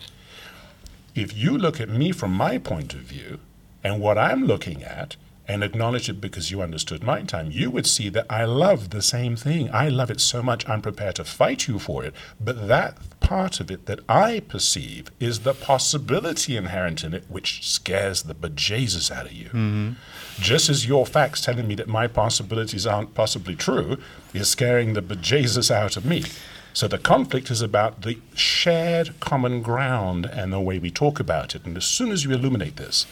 If you look at me from my point of view and what I'm looking at, and acknowledge it because you understood my time, you would see that I love the same thing. I love it so much, I'm prepared to fight you for it. But that part of it that I perceive is the possibility inherent in it, which scares the bejesus out of you. Mm-hmm. Just as your facts telling me that my possibilities aren't possibly true is scaring the bejesus out of me. So the conflict is about the shared common ground and the way we talk about it. And as soon as you illuminate this,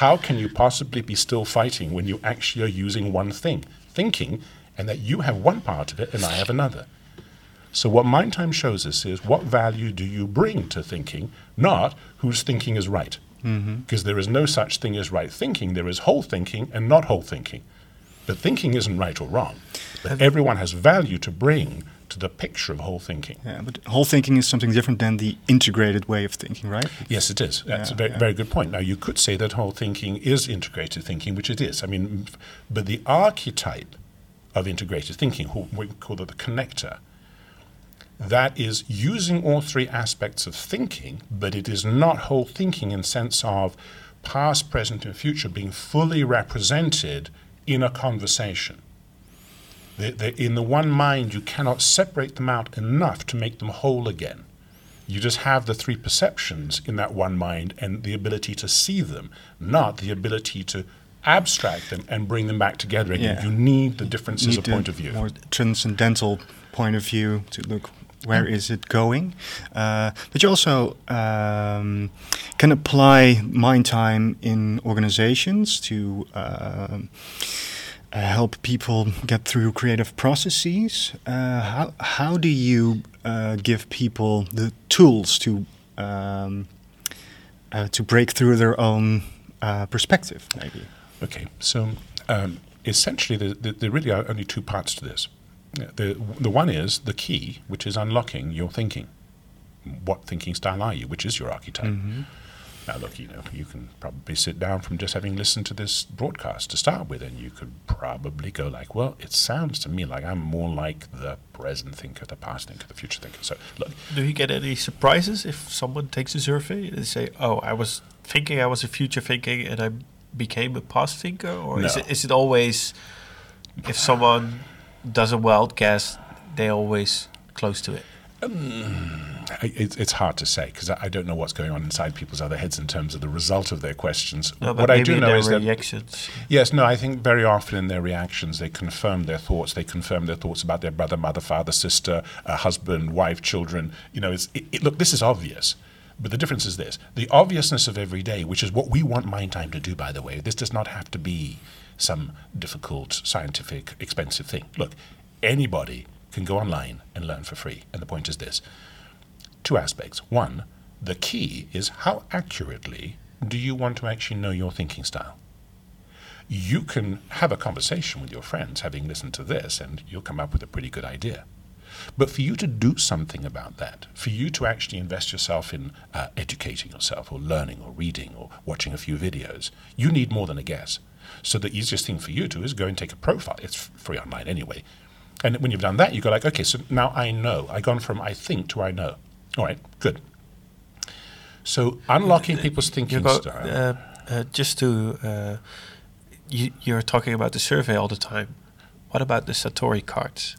how can you possibly be still fighting when you actually are using one thing, thinking, and that you have one part of it and I have another? So, what MindTime shows us is what value do you bring to thinking, not whose thinking is right. Because mm-hmm. is no such thing as right thinking, there is whole thinking and not whole thinking. But thinking isn't right or wrong. But everyone has value to bring to the picture of whole thinking. Yeah, but whole thinking is something different than the integrated way of thinking, right? Yes, it is. That's yeah, a very, yeah. very good point. Now, you could say that whole thinking is integrated thinking, which it is. I mean, but the archetype of integrated thinking, we call it the connector, that is using all three aspects of thinking, but it is not whole thinking in sense of past, present, and future being fully represented in a conversation in the one mind, you cannot separate them out enough to make them whole again. You just have the three perceptions in that one mind and the ability to see them, not the ability to abstract them and bring them back together again. Yeah. You need the differences of point of view. More transcendental point of view to look where mm. is it going. Uh, but you also um, can apply MindTime in organizations to. Uh, uh, help people get through creative processes. Uh, how how do you uh, give people the tools to um, uh, to break through their own uh, perspective? Maybe. Okay, so um, essentially, the, the, there really are only two parts to this. The the one is the key, which is unlocking your thinking. What thinking style are you? Which is your archetype? Mm -hmm. Now, look, you know, you can probably sit down from just having listened to this broadcast to start with, and you could probably go like, well, it sounds to me like I'm more like the present thinker, the past thinker, the future thinker. So, look. Do you get any surprises if someone takes a survey? and They say, oh, I was thinking I was a future thinking and I became a past thinker? Or no. is, it, is it always, if someone does a wild guess, they always close to it? Um, it, it's hard to say because I, don't know what's going on inside people's other heads in terms of the result of their questions. No, what I do know is reactions. that yes, no, I think very often in their reactions they confirm their thoughts. They confirm their thoughts about their brother, mother, father, sister, uh, husband, wife, children. You know, it's, it, it, look, this is obvious. But the difference is this the obviousness of every day, which is what we want MindTime to do, by the way. This does not have to be some difficult, scientific, expensive thing. Look, anybody can go online and learn for free. And the point is this two aspects. One, the key is how accurately do you want to actually know your thinking style? You can have a conversation with your friends having listened to this, and you'll come up with a pretty good idea. But for you to do something about that, for you to actually invest yourself in uh, educating yourself, or learning, or reading, or watching a few videos, you need more than a guess. So the easiest thing for you to is go and take a profile. It's free online anyway. And when you've done that, you go like, okay, so now I know. I've gone from I think to I know. All right, good. So unlocking people's thinking go, style. Uh, uh, just to, uh, you, you're talking about the survey all the time. What about the Satori cards?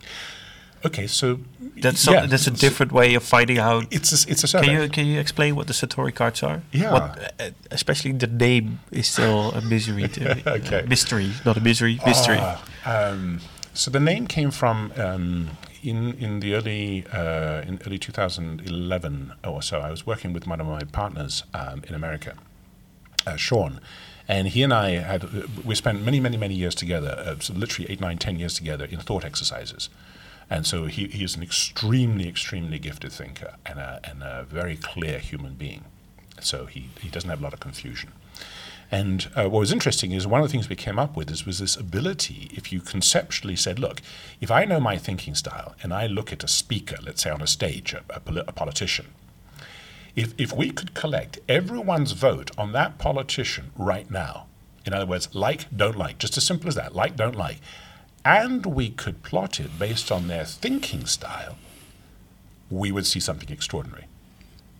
Okay, so that's some, yeah, that's a different way of finding out. It's a, it's a survey. Can you can you explain what the Satori cards are? Yeah, what, uh, especially the name is still a misery to okay. mystery, not a misery, mystery. Ah, um, so the name came from um, in in the early uh, in early 2011 or so, I was working with one of my partners um, in America, uh, Sean, and he and I had uh, we spent many many many years together, uh, so literally eight nine ten years together in thought exercises. And so he, he is an extremely, extremely gifted thinker and a, and a very clear human being. So he, he doesn't have a lot of confusion. And uh, what was interesting is one of the things we came up with is was this ability. If you conceptually said, "Look, if I know my thinking style and I look at a speaker, let's say on a stage, a, a, a politician, if if we could collect everyone's vote on that politician right now, in other words, like, don't like, just as simple as that, like, don't like, and we could plot it based on their thinking style, we would see something extraordinary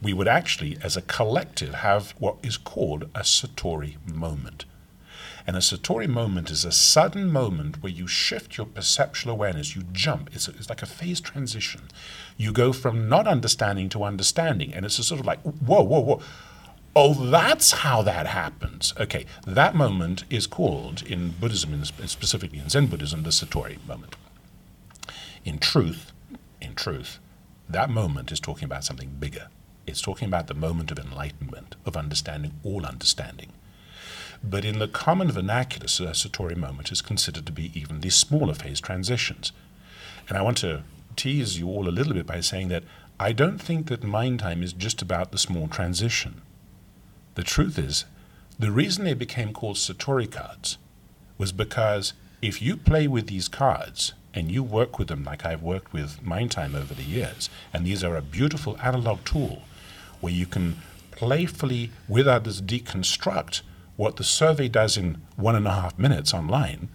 we would actually, as a collective, have what is called a Satori moment. And a Satori moment is a sudden moment where you shift your perceptual awareness, you jump. It's, a, it's like a phase transition. You go from not understanding to understanding, and it's a sort of like, whoa, whoa, whoa. Oh, that's how that happens. Okay, that moment is called in Buddhism, in, specifically in Zen Buddhism, the Satori moment. In truth, in truth, that moment is talking about something bigger. It's talking about the moment of enlightenment, of understanding all understanding. But in the common vernacular, a Satori moment is considered to be even these smaller phase transitions. And I want to tease you all a little bit by saying that I don't think that MindTime is just about the small transition. The truth is, the reason they became called Satori cards was because if you play with these cards and you work with them like I've worked with MindTime over the years, and these are a beautiful analog tool where you can playfully, with others, deconstruct what the survey does in one and a half minutes online.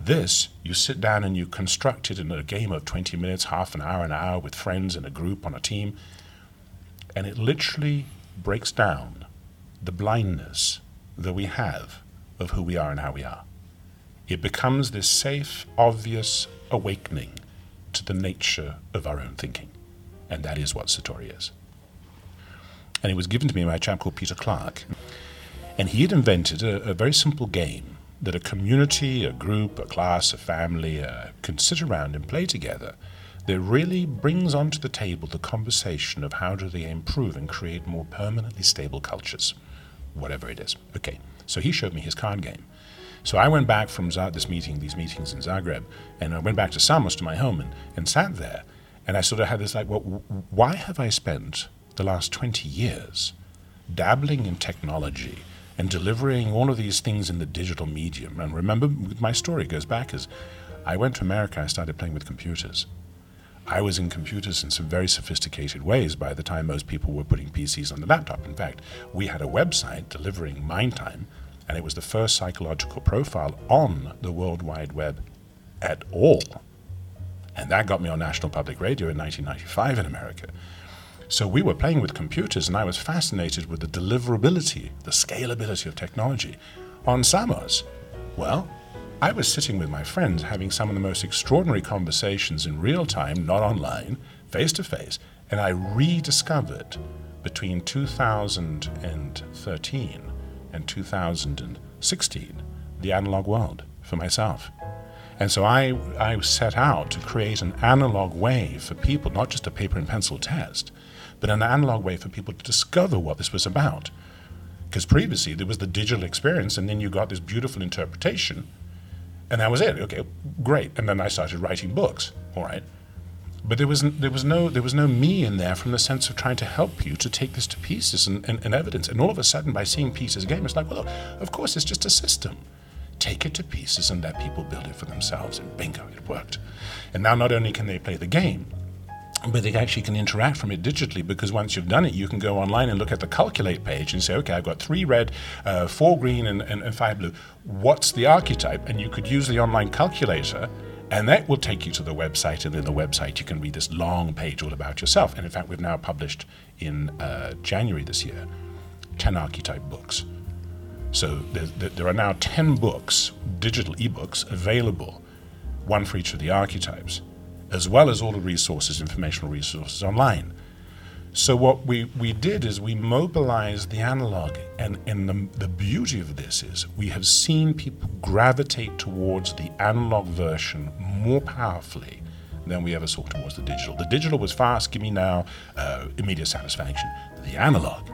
This, you sit down and you construct it in a game of 20 minutes, half an hour, an hour with friends in a group on a team. And it literally breaks down the blindness that we have of who we are and how we are. It becomes this safe, obvious awakening to the nature of our own thinking. And that is what Satori is and it was given to me by a chap called Peter Clark. And he had invented a, a very simple game that a community, a group, a class, a family uh, can sit around and play together that really brings onto the table the conversation of how do they improve and create more permanently stable cultures, whatever it is. Okay, so he showed me his card game. So I went back from this meeting, these meetings in Zagreb, and I went back to Samos to my home and, and sat there. And I sort of had this like, well, why have I spent the last 20 years dabbling in technology and delivering all of these things in the digital medium. And remember, my story goes back as I went to America, I started playing with computers. I was in computers in some very sophisticated ways by the time most people were putting PCs on the laptop. In fact, we had a website delivering MindTime, and it was the first psychological profile on the World Wide Web at all. And that got me on National Public Radio in 1995 in America. So we were playing with computers, and I was fascinated with the deliverability, the scalability of technology. On Samos, well, I was sitting with my friends having some of the most extraordinary conversations in real time, not online, face to face, and I rediscovered between 2013 and 2016 the analog world for myself. And so I, I set out to create an analog way for people, not just a paper and pencil test, but an analog way for people to discover what this was about. Because previously there was the digital experience, and then you got this beautiful interpretation, and that was it. Okay, great. And then I started writing books. All right. But there was there was no there was no me in there from the sense of trying to help you to take this to pieces and, and, and evidence. And all of a sudden, by seeing pieces game, it's like, well, of course, it's just a system. Take it to pieces and let people build it for themselves. And bingo, it worked. And now not only can they play the game, but they actually can interact from it digitally because once you've done it, you can go online and look at the calculate page and say, okay, I've got three red, uh, four green, and, and, and five blue. What's the archetype? And you could use the online calculator, and that will take you to the website. And in the website, you can read this long page all about yourself. And in fact, we've now published in uh, January this year 10 archetype books. So there, there are now 10 books, digital ebooks, available, one for each of the archetypes as well as all the resources, informational resources online. So what we, we did is we mobilized the analog, and, and the, the beauty of this is we have seen people gravitate towards the analog version more powerfully than we ever saw towards the digital. The digital was fast, give me now, uh, immediate satisfaction. The analog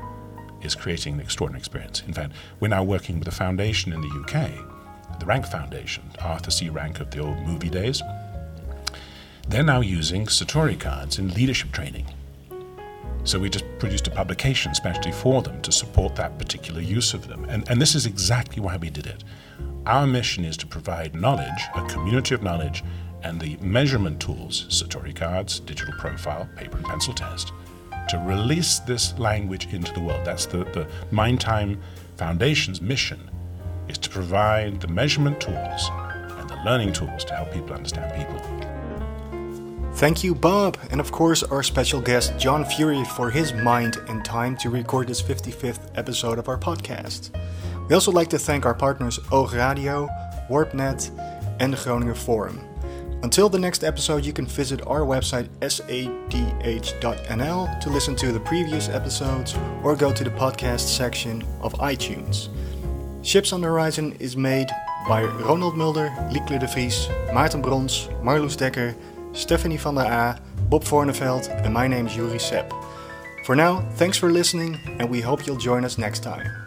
is creating an extraordinary experience. In fact, we're now working with a foundation in the UK, the Rank Foundation, Arthur C. Rank of the old movie days they're now using Satori cards in leadership training. So we just produced a publication specially for them to support that particular use of them. And, and this is exactly why we did it. Our mission is to provide knowledge, a community of knowledge, and the measurement tools, Satori cards, digital profile, paper and pencil test, to release this language into the world. That's the, the MindTime Foundation's mission, is to provide the measurement tools and the learning tools to help people understand people. Thank you, Bob, and of course our special guest John Furey for his mind and time to record this 55th episode of our podcast. We also like to thank our partners Oog Radio, WarpNet, and the Groninger Forum. Until the next episode, you can visit our website sadh.nl to listen to the previous episodes or go to the podcast section of iTunes. Ships on the Horizon is made by Ronald Mulder, Liekle de Vries, Maarten Brons, Marloes Dekker, Stephanie van der A, Bob Vorneveld, and my name is Yuri Sepp. For now, thanks for listening, and we hope you'll join us next time.